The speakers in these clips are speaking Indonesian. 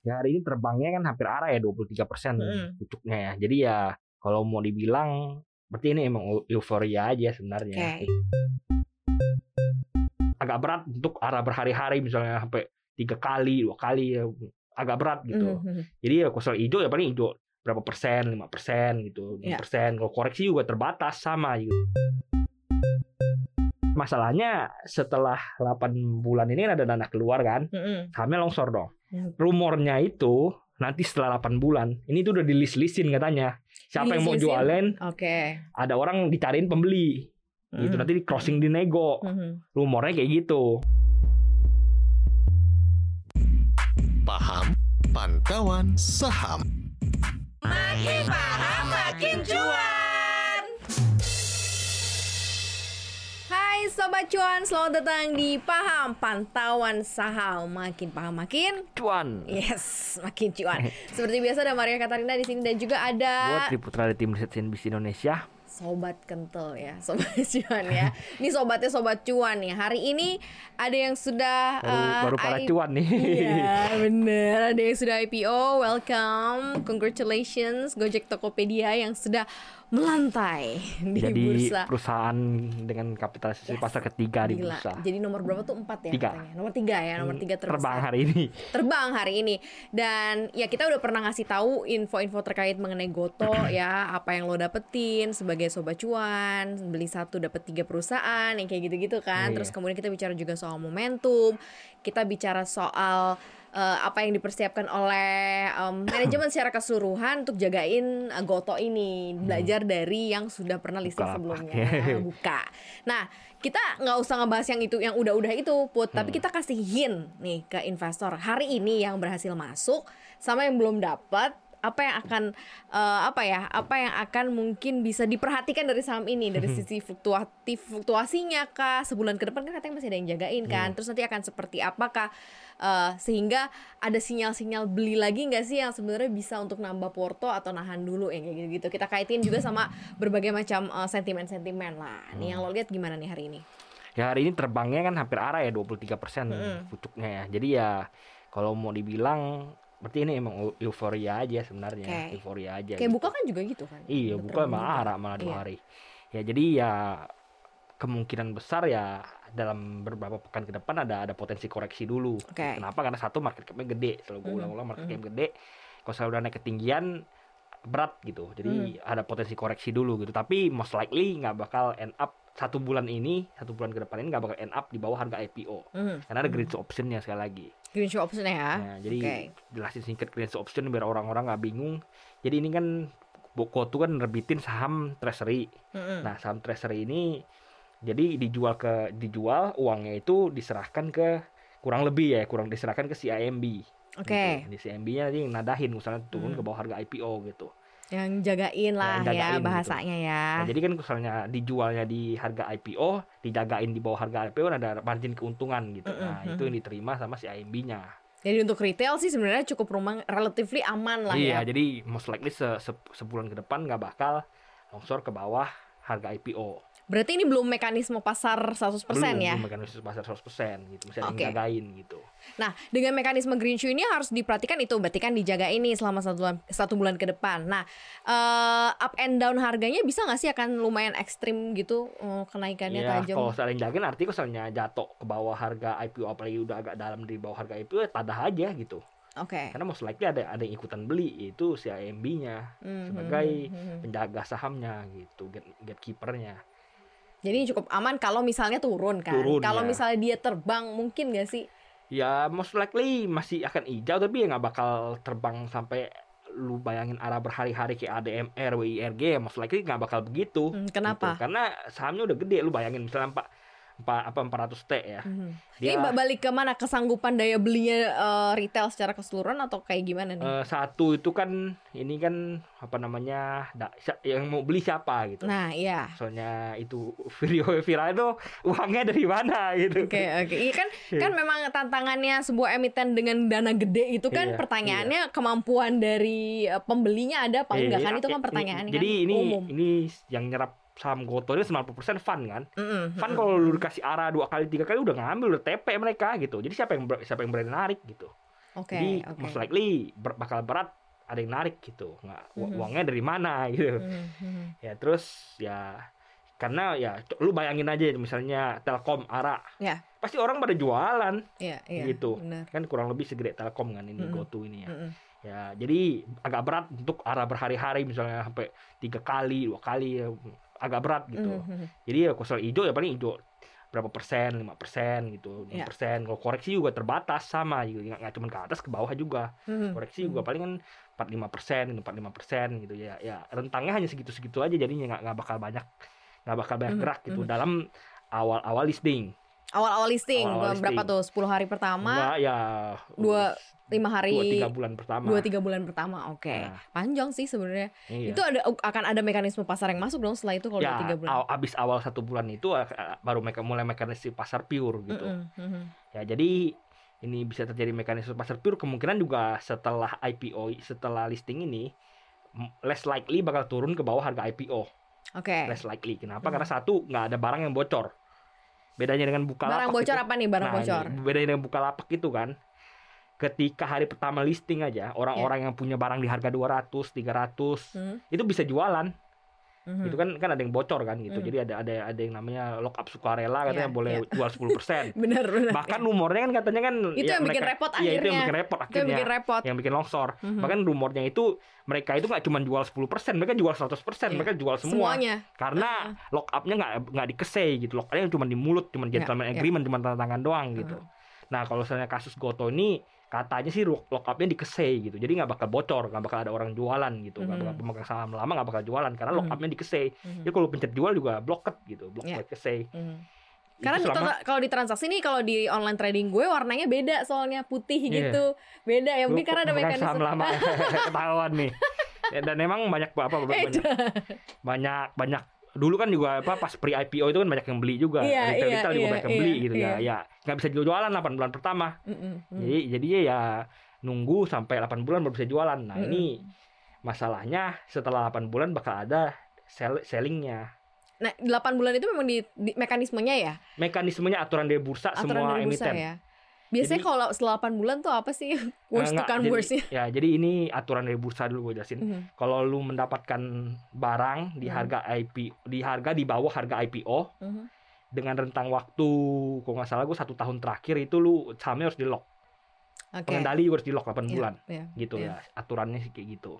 Ya hari ini terbangnya kan hampir arah ya 23 persen Mm-mm. pucuknya ya. Jadi ya kalau mau dibilang berarti ini emang eu- euforia aja sebenarnya. Oke. Agak berat untuk arah berhari-hari misalnya sampai tiga kali, dua kali ya agak berat gitu. Mhm. Jadi ya kalau soal hijau ya paling hijau berapa persen, lima persen gitu, enam persen. Kalau koreksi juga terbatas sama gitu. Masalahnya setelah 8 bulan ini ada dana keluar kan, Mhm. sahamnya longsor dong. Hmm. Rumornya itu nanti setelah 8 bulan, ini tuh udah di list-listin katanya. Siapa yang mau jualin, Oke. ada orang dicariin pembeli. Gitu Mhm. nanti di crossing di nego. Mhm. Rumornya kayak gitu. Paham Pantauan Saham Makin paham makin cuan. Sobat Cuan, selamat datang di Paham Pantauan Saham. Makin paham makin Cuan. Yes, makin cuan. Seperti biasa ada Maria Katarina di sini dan juga ada Buat Triputra dari tim riset CNBC Indonesia. Sobat Kental ya, Sobat Cuan ya. Ini sobatnya Sobat Cuan nih. Hari ini ada yang sudah Baru, eh, baru para I- cuan nih. Iya bener Ada yang sudah IPO Welcome Congratulations Gojek Tokopedia yang sudah melantai di Jadi bursa perusahaan dengan kapitalisasi Yes. pasar ketiga di Gila. bursa. Jadi nomor berapa tuh? Empat ya Tiga. katanya Nomor tiga ya Nomor tiga terbesar Terbang hari ini. terbang hari ini dan ya kita udah pernah ngasih tahu info-info terkait mengenai Goto ya apa yang lo dapetin sebagai sobat cuan beli satu dapat tiga perusahaan yang kayak gitu-gitu kan Iya. terus kemudian kita bicara juga soal momentum kita bicara soal eh, apa yang dipersiapkan oleh em, manajemen secara keseluruhan untuk jagain eh, Goto ini. Belajar dari yang sudah pernah listing Bukalapak. sebelumnya. Buka. Nah kita nggak usah ngebahas yang itu yang udah-udah itu put. Tapi kita kasih hint nih ke investor. Hari ini yang berhasil masuk sama yang belum dapat apa yang akan eh, apa ya apa yang akan mungkin bisa diperhatikan dari saham ini? Dari sisi fluktuatif fluktuasinya kah? Sebulan ke depan kan katanya masih ada yang jagain kan? Terus nanti akan seperti apakah eh, sehingga ada sinyal-sinyal beli lagi nggak sih yang sebenarnya bisa untuk nambah porto atau nahan dulu yang kayak gitu-gitu? Kita kaitin juga sama berbagai macam eh, sentimen-sentimen lah. Nih yang lo lihat gimana nih hari ini? Ya hari ini terbangnya kan hampir arah ya 23 persen Mm-mm. pucuknya ya. Jadi ya kalau mau dibilang berarti ini emang eu- euforia aja sebenarnya. Oke. Euforia aja. kayak gitu. buka kan juga gitu kan Iya, Udah buka malah arah malah dua Iya. hari. Ya jadi ya kemungkinan besar ya dalam beberapa pekan ke depan ada ada potensi koreksi dulu. Oke. Kenapa? Karena satu market capnya gede. Selalu gue Mhm, ulang-ulang market mhm. cap gede. Kalau saya udah naik ketinggian berat gitu. Jadi Mhm. ada potensi koreksi dulu gitu. Tapi most likely nggak bakal end up satu bulan ini, satu bulan ke depan ini nggak bakal end up di bawah harga IPO. Mhm. Karena ada greenshoe optionnya sekali lagi. Green shoe option ya Nah, jadi Oke. jelasin singkat greenshoe option biar orang-orang nggak bingung. Jadi ini kan Boko tuh kan nerbitin saham treasury. Mhm. Nah, saham treasury ini jadi dijual ke dijual uangnya itu diserahkan ke kurang lebih ya, kurang diserahkan ke CIMB. oke Gitu. Di CIMB-nya nanti nadahin misalnya turun Hmm. ke bawah harga IPO gitu. Yang jagain lah Yang ya jagain gitu. bahasanya ya Nah, jadi kan misalnya dijualnya di harga IPO, dijagain di bawah harga IPO ada margin keuntungan gitu. Nah, Mm-mm. itu yang diterima sama CIMB-nya. jadi untuk retail sih sebenarnya cukup rumah relatively aman lah Iya, ya jadi most likely se- se- sebulan ke depan nggak bakal longsor ke bawah harga IPO. berarti ini belum mekanisme pasar 100% belum, ya belum mekanisme pasar 100% gitu. Masih ada Oke. yang jagain gitu. Nah, dengan mekanisme green shoe ini harus diperhatikan itu berarti kan dijaga ini selama satu bulan, satu bulan ke depan. Nah, eh, up and down harganya bisa nggak sih akan lumayan ekstrim gitu eh, kenaikannya Iya, tajam? kalau saling jagain artinya kalau misalnya jatuh ke bawah harga IPO apalagi udah agak dalam di bawah harga IPO ya tadah aja gitu. Oke. Karena most likely ada ada yang ikutan beli itu si AMB-nya Hmm, sebagai hmm, hmm, hmm. penjaga sahamnya gitu, gate, gatekeeper-nya. Jadi cukup aman kalau misalnya turun kan. Turun, kalau ya. misalnya dia terbang mungkin nggak sih? Ya most likely masih akan hijau tapi ya nggak bakal terbang sampai lu bayangin arah berhari-hari kayak ADMR, WIRG most likely nggak bakal begitu. Hmm, kenapa? gitu. Karena sahamnya udah gede lu bayangin misalnya Pak apa 400 T ya. Mhm. Dia- Ini ba- balik ke mana kesanggupan daya belinya eh, retail secara keseluruhan atau kayak gimana nih? Eh, satu itu kan ini kan apa namanya da- yang mau beli siapa gitu. Nah, iya. Soalnya itu video viral itu uangnya dari mana gitu. Oke oke, iya kan kan memang tantangannya sebuah emiten dengan dana gede itu kan Iya, pertanyaannya kemampuan dari eh, pembelinya ada apa enggak Iya, kan itu kan pertanyaannya Jadi kan ini umum. ini yang nyerap saham Goto ini 90% fun kan. Mm-mm, Fun kalau lu dikasih arah dua kali tiga kali udah ngambil udah TP mereka gitu. Jadi siapa yang siapa yang berani narik gitu. Oke, Jadi oke. most likely ber- bakal berat ada yang narik gitu. Nggak Mhm. uangnya dari mana gitu. Mhm, mhm. Ya terus ya karena ya lu bayangin aja misalnya Telkom Ara. Ya. Pasti orang pada jualan Iya, iya. Gitu. Benar. kan kurang lebih segede Telkom kan ini Mhm. GoTo ini ya. Mhm. Ya, jadi agak berat untuk Ara berhari-hari misalnya sampai tiga kali, dua kali ya agak berat gitu. Mhm. Jadi ya kursor hijau ya paling hijau berapa persen, lima persen gitu, enam persen. Kalau koreksi juga terbatas sama gitu, nggak nggak cuma ke atas ke bawah juga. Mhm. Koreksi juga paling kan 45 persen, 45 persen gitu ya. Ya rentangnya hanya segitu-segitu aja, jadinya nggak nggak bakal banyak nggak bakal banyak Mhm, gerak gitu mhm. dalam awal-awal listing. Awal-awal listing, Awal-awal berapa listing. tuh? 10 hari pertama, Enggak ya dua- lima hari, dua tiga bulan pertama. dua tiga bulan pertama. Oke. Nah, Panjang sih sebenarnya. iya. Itu ada akan ada mekanisme pasar yang masuk dong setelah itu kalau ya tiga bulan. aw- abis awal satu bulan itu eh, baru meka- mulai mekanisme pasar pure gitu. Mhm, mhm. Ya jadi ini bisa terjadi mekanisme pasar pure kemungkinan juga setelah IPO setelah listing ini less likely bakal turun ke bawah harga IPO. Oke. Less likely. Kenapa? Hmm. Karena satu nggak ada barang yang bocor. Bedanya dengan buka Barang bocor apa nih barang bocor? bedanya dengan bukalapak itu kan ketika hari pertama listing aja orang-orang yang punya barang di harga 200, 300 Hmm, itu bisa jualan. Mhm. Itu kan kan ada yang bocor kan gitu. Hmm. Jadi ada ada ada yang namanya lock up sukarela katanya Iya, boleh jual 10%. Bener bener. Bahkan rumornya kan katanya kan Itu yang bikin mereka- repot Iya, itu yang akhirnya. bikin repot itu yang akhirnya. bikin repot. Yang bikin longsor. Mhm. Bahkan rumornya itu mereka itu nggak cuma jual 10%, mereka jual 100%, Iya. mereka jual semua. Semuanya. Karena lock up-nya nggak nggak dikesei gitu. Lock up-nya cuma di mulut, cuma Iya, gentleman iya. agreement, cuma tanda tangan doang gitu. Nah, kalau misalnya kasus Goto ini katanya sih lock lock up-nya dikesei gitu. Jadi nggak bakal bocor, nggak bakal ada orang jualan gitu. Nggak Mhm. bakal pemegang saham lama nggak bakal jualan karena lock Mhm. up-nya dikesei. Mhm. Jadi kalau pencet jual juga blocked gitu, block Iya. kesei. Itu Karena selama- kalau di transaksi nih kalau di online trading gue warnanya beda soalnya putih Iya. gitu. Beda ya mungkin Lu karena ada mekanisme. saham lama ketahuan nih. Ya, Dan emang banyak apa banyak banyak banyak dulu kan juga apa pas pre IPO itu kan banyak yang beli juga. Iya, Retail iya, retail juga iya, banyak yang beli iya, gitu ya. iya. Ya nggak bisa jualan 8 bulan pertama. Mm-mm, mm. Jadi jadinya ya nunggu sampai 8 bulan baru bisa jualan. Nah, Mm-mm. ini masalahnya setelah 8 bulan bakal ada sell sellingnya. Nah, 8 bulan itu memang di, di- mekanismenya ya, Mekanismenya aturan dari bursa aturan semua dari bursa emiten. ya. Biasanya kalau setelah 8 bulan tuh apa sih worst to Enggak, come jadi- worstnya? Ya, jadi ini aturan dari bursa dulu gue jelasin. Mhm, Kalau lu mendapatkan barang di Hmm. harga IP di harga di bawah harga IPO mhm. dengan rentang waktu kalau nggak salah gue satu tahun terakhir itu lu sahamnya harus di lock Oke. pengendali juga harus di lock 8 Iya, bulan iya. gitu Iya. ya aturannya sih kayak gitu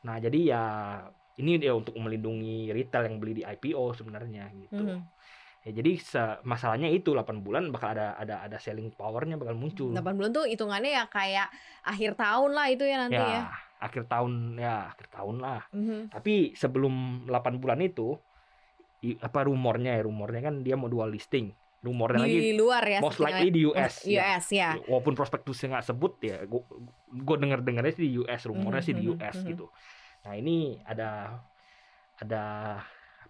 nah jadi ya ini ya untuk melindungi retail yang beli di IPO sebenarnya gitu Mhm. Ya jadi masalahnya itu 8 bulan bakal ada ada ada selling powernya bakal muncul 8 bulan tuh hitungannya ya kayak akhir tahun lah itu ya nanti ya. ya akhir tahun ya akhir tahun lah Mhm. tapi sebelum 8 bulan itu apa rumornya ya rumornya kan dia mau dual listing rumornya lagi Di luar ya. most likely di US Most- ya. US ya. walaupun prospektusnya nggak sebut ya gue gue denger dengernya sih di US rumornya Mhm, sih di mhm, US mhm. gitu nah ini ada ada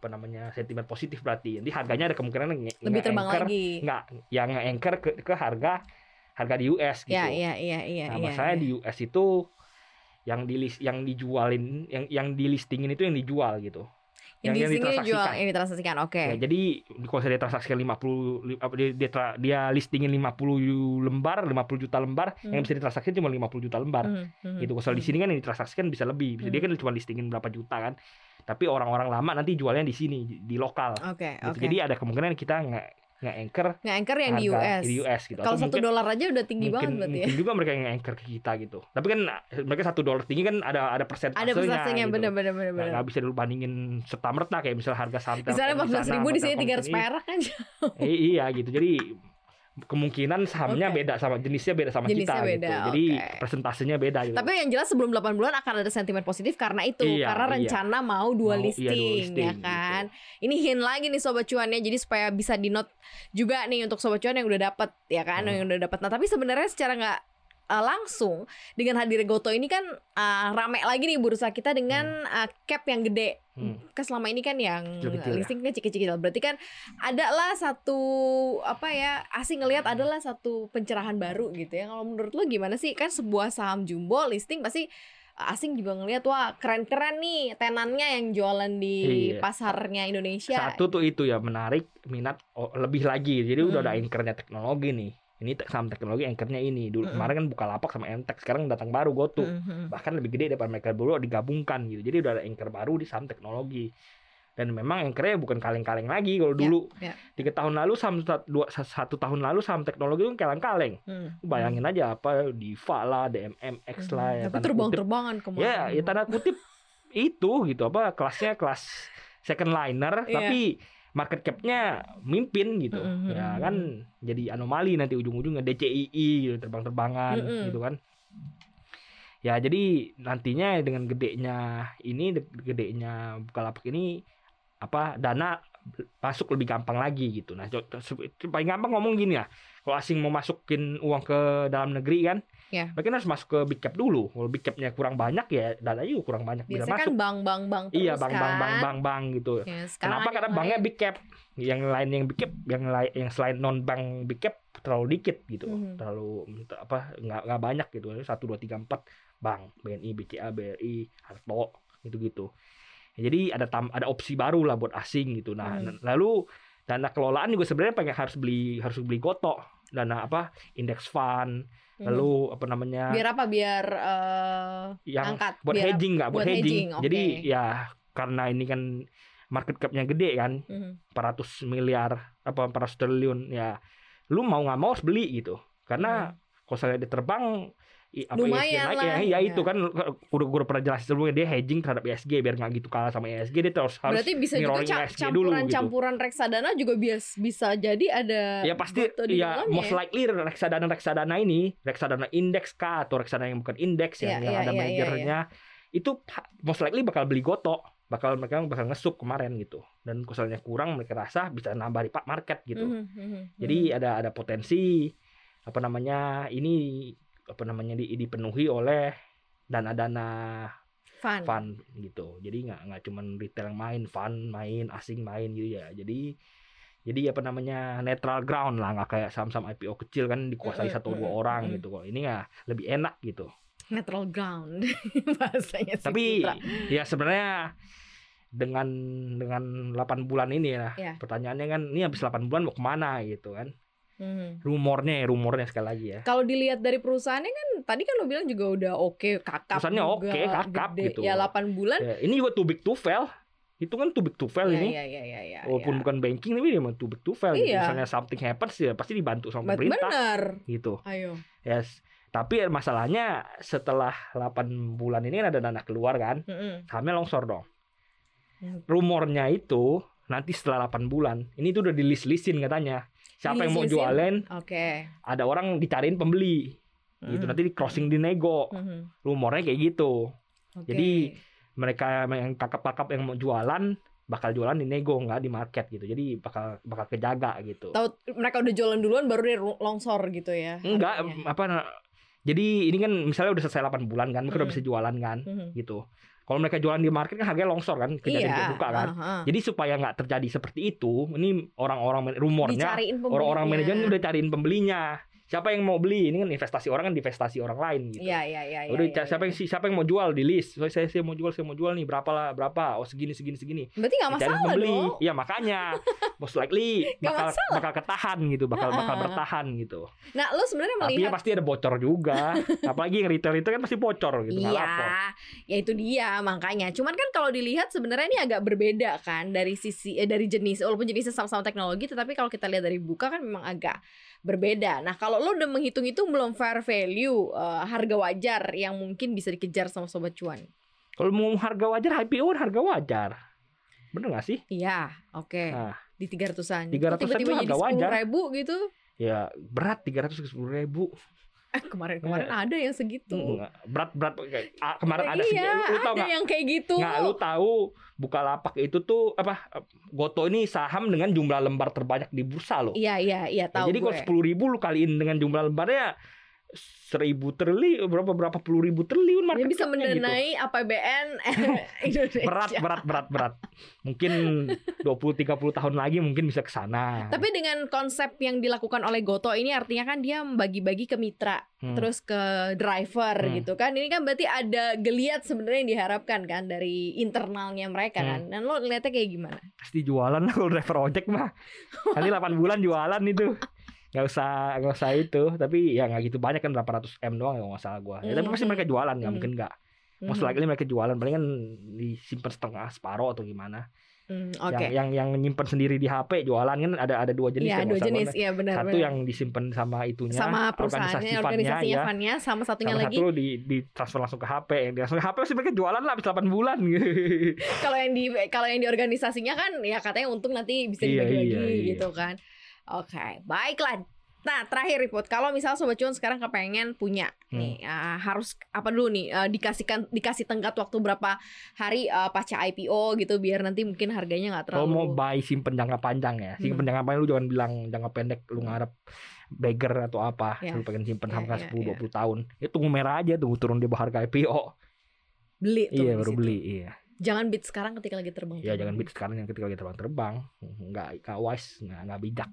apa namanya sentimen positif berarti jadi harganya ada kemungkinan nge- Lebih terbang nge-anchor- lagi. nggak yang nge-anchor ke, ke harga harga di US gitu Ya, iya, iya, iya, nah iya. masalahnya iya. di US itu yang di yang dijualin yang yang di listingin itu yang dijual gitu yang, yang- yang di jual ditransaksikan. yang ditransaksikan. Oke. Ya, jadi kalau saya transaksikan 50 li- apa, dia, dia, dia listingin 50 lembar, 50 juta lembar, Hmm. yang bisa ditransaksikan cuma 50 juta lembar. Mhm, mhm, Gitu. Kalau di mhm. sini kan yang ditransaksikan bisa lebih. Bisa dia kan cuma listingin berapa juta kan. Tapi orang-orang lama nanti jualnya di sini di, lokal. Oke, Gitu. oke. Jadi ada kemungkinan kita nggak nggak anchor Nggak anchor yang di US. di US gitu. Kalau satu dolar aja udah tinggi mungkin, banget berarti ya. mungkin juga mereka yang anchor ke kita gitu. Tapi kan mereka satu dolar tinggi kan ada ada persentasenya. Ada persentasenya gitu. bener bener bener Nggak, nggak bisa dulu bandingin serta merta kayak misal harga saham Misalnya empat belas ribu di sini tiga ratus perak kan. Eh, iya gitu. Jadi kemungkinan sahamnya Oke. beda sama jenisnya beda sama Jenisnya kita beda, gitu. Jadi oke. persentasenya beda gitu. Tapi yang jelas sebelum 8 bulan akan ada sentimen positif karena itu, Iya, karena iya. rencana mau dua Mau- iya, listing, dual listing, ya kan. Ini hint lagi nih sobat cuannya, jadi supaya bisa di note juga nih untuk sobat cuan yang udah dapat, ya kan, Hmm. yang udah dapat. Nah tapi sebenarnya secara nggak uh, langsung dengan hadir Goto ini kan uh, rame lagi nih bursa kita dengan uh, cap yang gede. Hmm. Kan selama ini kan yang ya? listing kan kecil-kecil. Berarti kan adalah satu apa ya asing ngelihat adalah satu pencerahan baru gitu ya. Kalau menurut lo gimana sih? Kan sebuah saham jumbo listing pasti asing juga ngelihat wah keren-keren nih tenannya yang jualan di Iya. pasarnya Indonesia. Satu tuh itu ya menarik minat oh, lebih lagi. Jadi udah Hmm. ada anchornya teknologi nih. Ini saham teknologi anchornya ini dulu Mm-mm. kemarin kan Bukalapak sama Emtek sekarang datang baru GoTo Mhm. bahkan lebih gede daripada mereka dulu digabungkan gitu jadi udah ada anchor baru di saham teknologi dan memang anchornya bukan kaleng-kaleng lagi kalau Ya, dulu ya. tiga tahun lalu saham dua, satu tahun lalu saham teknologi itu kaleng-kaleng Hmm. bayangin aja apa Diva lah DMMX Mhm. lah ya, Tapi terbang-terbangan ke mana? ya ya tanda kutip itu gitu apa kelasnya kelas second liner Iya. tapi market capnya mimpin gitu. Mhm, ya kan jadi anomali nanti ujung-ujungnya DCII gitu, terbang-terbangan Mhm. gitu kan. Ya jadi nantinya dengan gedenya ini de- gedenya Bukalapak ini apa dana masuk lebih gampang lagi gitu. Nah paling gampang ngomong gini ya kalau asing mau masukin uang ke dalam negeri kan Ya. mereka harus masuk ke big cap dulu kalau big capnya kurang banyak ya dana juga kurang banyak bisa Biasanya masuk kan bank-bank-bank terus iya bang bang bang kan. bang bang gitu Ya, sekarang Kenapa? Karena yang banknya lain. big cap. Yang lain yang big cap, yang lain yang selain non bank big cap terlalu dikit gitu. Mhm. Terlalu apa nggak nggak banyak gitu. Satu dua tiga empat bank BNI, BCA, BRI, Harto gitu-gitu. Ya, jadi ada tam, ada opsi baru lah buat asing gitu. Nah, Mhm. lalu dana kelolaan juga sebenarnya pengen harus beli harus beli goto dana apa index fund. Lalu apa namanya biar apa? Biar eh, yang angkat buat biar hedging nggak buat, buat hedging, hedging, oke. jadi ya karena ini kan market capnya gede kan Mhm. 400 miliar apa 400 triliun ya lu mau nggak mau harus beli gitu karena kalau saya dia terbang i- apa Hmm. Lumayan naik lah, ya, ya ya. itu kan udah gue pernah jelasin sebelumnya dia hedging terhadap ISG biar nggak gitu kalah sama ISG dia terus harus Berarti bisa juga ca- ISG dulu gitu. campuran-campuran reksadana juga bias bisa jadi ada ya pasti ya dalamnya most likely reksadana reksadana ini reksadana indeks kah atau reksadana yang bukan indeks Iya, yang, yang iya, ada iya, iya, manajernya itu ha- most likely bakal beli goto bakal mereka bakal ngesuk kemarin gitu dan misalnya kurang mereka rasa bisa nambah di pak market gitu Mhm, mhm, Jadi ada ada potensi apa namanya ini apa namanya di, dipenuhi oleh dana-dana fun. fund gitu. Jadi nggak nggak cuman retail yang main, fund main, asing main gitu ya. Jadi jadi apa namanya netral ground lah nggak kayak saham-saham IPO kecil kan dikuasai satu dua orang gitu kok. Ini ya lebih enak gitu. Neutral ground bahasanya si Tapi ya sebenarnya dengan dengan 8 bulan ini ya, Ya. pertanyaannya kan ini habis 8 bulan mau ke mana gitu kan Mhm. rumornya ya rumornya sekali lagi ya Kalau dilihat dari perusahaannya kan tadi kan lo bilang juga udah oke kakap Perusahaannya oke, kakap gede. gitu. Ya 8 bulan. Ya, ini juga too big to fail. Itu kan too big to fail ya, ini. ya, ya, ya, ya, Walaupun ya. bukan banking tapi memang too big to fail. gitu. Iya. Misalnya something happens ya pasti dibantu sama Bet- pemerintah Bener. gitu. Ayo. Yes. Tapi masalahnya setelah 8 bulan ini kan ada dana keluar kan, Mhm. sahamnya longsor dong. Hmm. Rumornya itu nanti setelah 8 bulan, ini tuh udah di list-listin katanya. Siapa yang mau jualin, Oke. ada orang dicariin pembeli. Gitu Mhm. nanti di crossing di nego. Mhm. Rumornya kayak gitu. Oke. Jadi, mereka yang kakap-kakap yang mau jualan bakal jualan di nego nggak di market gitu jadi bakal bakal kejaga gitu tahu mereka udah jualan duluan baru dia longsor gitu ya. enggak apa jadi ini kan misalnya udah selesai 8 bulan kan mereka udah Hmm. bisa jualan kan Mhm. gitu kalau mereka jualan di market kan harganya longsor kan kejadian Iya. kayak buka kan aha. jadi supaya nggak terjadi seperti itu ini orang-orang rumornya orang-orang manajemen udah cariin pembelinya siapa yang mau beli ini kan investasi orang kan investasi orang lain gitu Iya, iya, iya. udah iya, iya, siapa iya. yang siapa yang mau jual di list so, saya saya mau jual saya mau jual nih berapa lah berapa oh segini segini segini Berarti nggak masalah pembeli. dong. Iya makanya most likely bakal masalah. bakal ketahan gitu, bakal bakal bertahan gitu. Nah, lo sebenarnya Tapi ya melihat pasti ada bocor juga. Apalagi yang retail itu kan pasti bocor gitu. Iya, ya itu dia makanya. Cuman kan kalau dilihat sebenarnya ini agak berbeda kan dari sisi eh, dari jenis walaupun jenisnya sama-sama teknologi, tetapi kalau kita lihat dari buka kan memang agak berbeda. Nah kalau lo udah menghitung itu belum fair value eh, harga wajar yang mungkin bisa dikejar sama sobat cuan. Kalau mau harga wajar IPO harga wajar. Bener gak sih? Iya, oke. Nah. Di 300-an. 300-an Kok tiba-tiba itu jadi harga wajar. 10 ribu gitu. Ya berat 300 ke 10 ribu. Eh kemarin-kemarin ada yang segitu. Nggak, berat berat kayak, ah, kemarin ada iya, segitu. Lu ada nggak? yang kayak gitu. Nggak, lu tahu Bukalapak itu tuh apa? Goto ini saham dengan jumlah lembar terbanyak di bursa loh. Iya, iya, iya, Ya, tahu jadi kalau sepuluh ribu lu kaliin dengan jumlah lembarnya seribu triliun berapa berapa puluh ribu triliun Dia market bisa gitu. mendanai APBN Indonesia. berat berat berat berat mungkin 20 30 tahun lagi mungkin bisa ke sana Tapi dengan konsep yang dilakukan oleh Goto ini artinya kan dia bagi-bagi ke mitra, Hmm. terus ke driver Hmm. gitu kan. Ini kan berarti ada geliat sebenarnya yang diharapkan kan dari internalnya mereka Hmm. kan. Dan lo ngeliatnya kayak gimana? pasti jualan lah kalau driver ojek mah nanti 8 bulan jualan itu nggak usah nggak usah itu tapi ya nggak gitu banyak kan berapa ratus m doang ya nggak salah gua ya, tapi pasti Mhm. mereka jualan nggak mungkin nggak most Mhm. likely mereka jualan paling kan disimpan setengah separuh atau gimana Hmm, Oke. yang yang yang nyimpan sendiri di HP jualan kan ada ada dua jenis Iya, ya, dua jenis. Iya, benar satu benar. yang disimpan sama itunya sama perusahaannya, organisasi organisasinya ya. sama satunya sama lagi satu di, di transfer langsung ke HP yang di langsung ke HP pasti mereka jualan lah habis 8 bulan kalau yang di kalau yang di organisasinya kan ya katanya untung nanti bisa Iya, dibagi-bagi iya, iya. gitu kan. Oke, baiklah. Nah, terakhir report. Kalau misal sobat cuan sekarang kepengen punya Hmm. nih ah, harus apa dulu nih eh, dikasihkan dikasih tenggat waktu berapa hari eh, pasca IPO gitu biar nanti mungkin harganya nggak kalau terlalu mau buy simpen jangka panjang ya simpen Hmm. jangka panjang lu jangan bilang jangka pendek lu ngarep beggar atau apa Ya. lu pengen simpen Ya, sampai ya, 10 ya. 20 tahun ya tunggu merah aja tunggu turun di harga IPO beli tuh iya baru situ. beli iya Jangan bid sekarang ketika lagi terbang. ya jangan bid sekarang yang ketika lagi terbang terbang nggak nggak wise nggak nggak bijak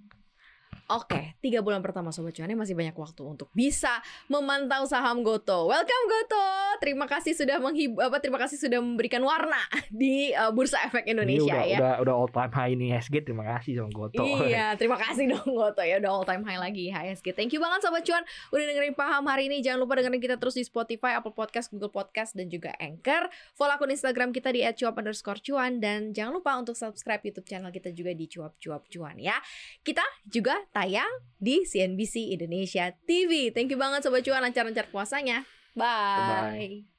Oke, tiga bulan pertama Sobat Cuannya masih banyak waktu untuk bisa memantau saham Goto. Welcome Goto, terima kasih sudah menghib apa terima kasih sudah memberikan warna di uh, Bursa Efek Indonesia Ini udah, ya. udah udah all time high ini SG terima kasih sama Goto Iya, terima kasih dong Goto ya udah all time high lagi HSG. Thank you banget Sobat Cuan udah dengerin paham hari ini. Jangan lupa dengerin kita terus di Spotify, Apple Podcast, Google Podcast dan juga Anchor. Follow akun Instagram kita di @cuap_cuan dan jangan lupa untuk subscribe YouTube channel kita juga di cuap cuap cuan ya. Kita juga tayang di CNBC Indonesia TV. Thank you banget Sobat Cuan lancar-lancar puasanya. Bye. Bye.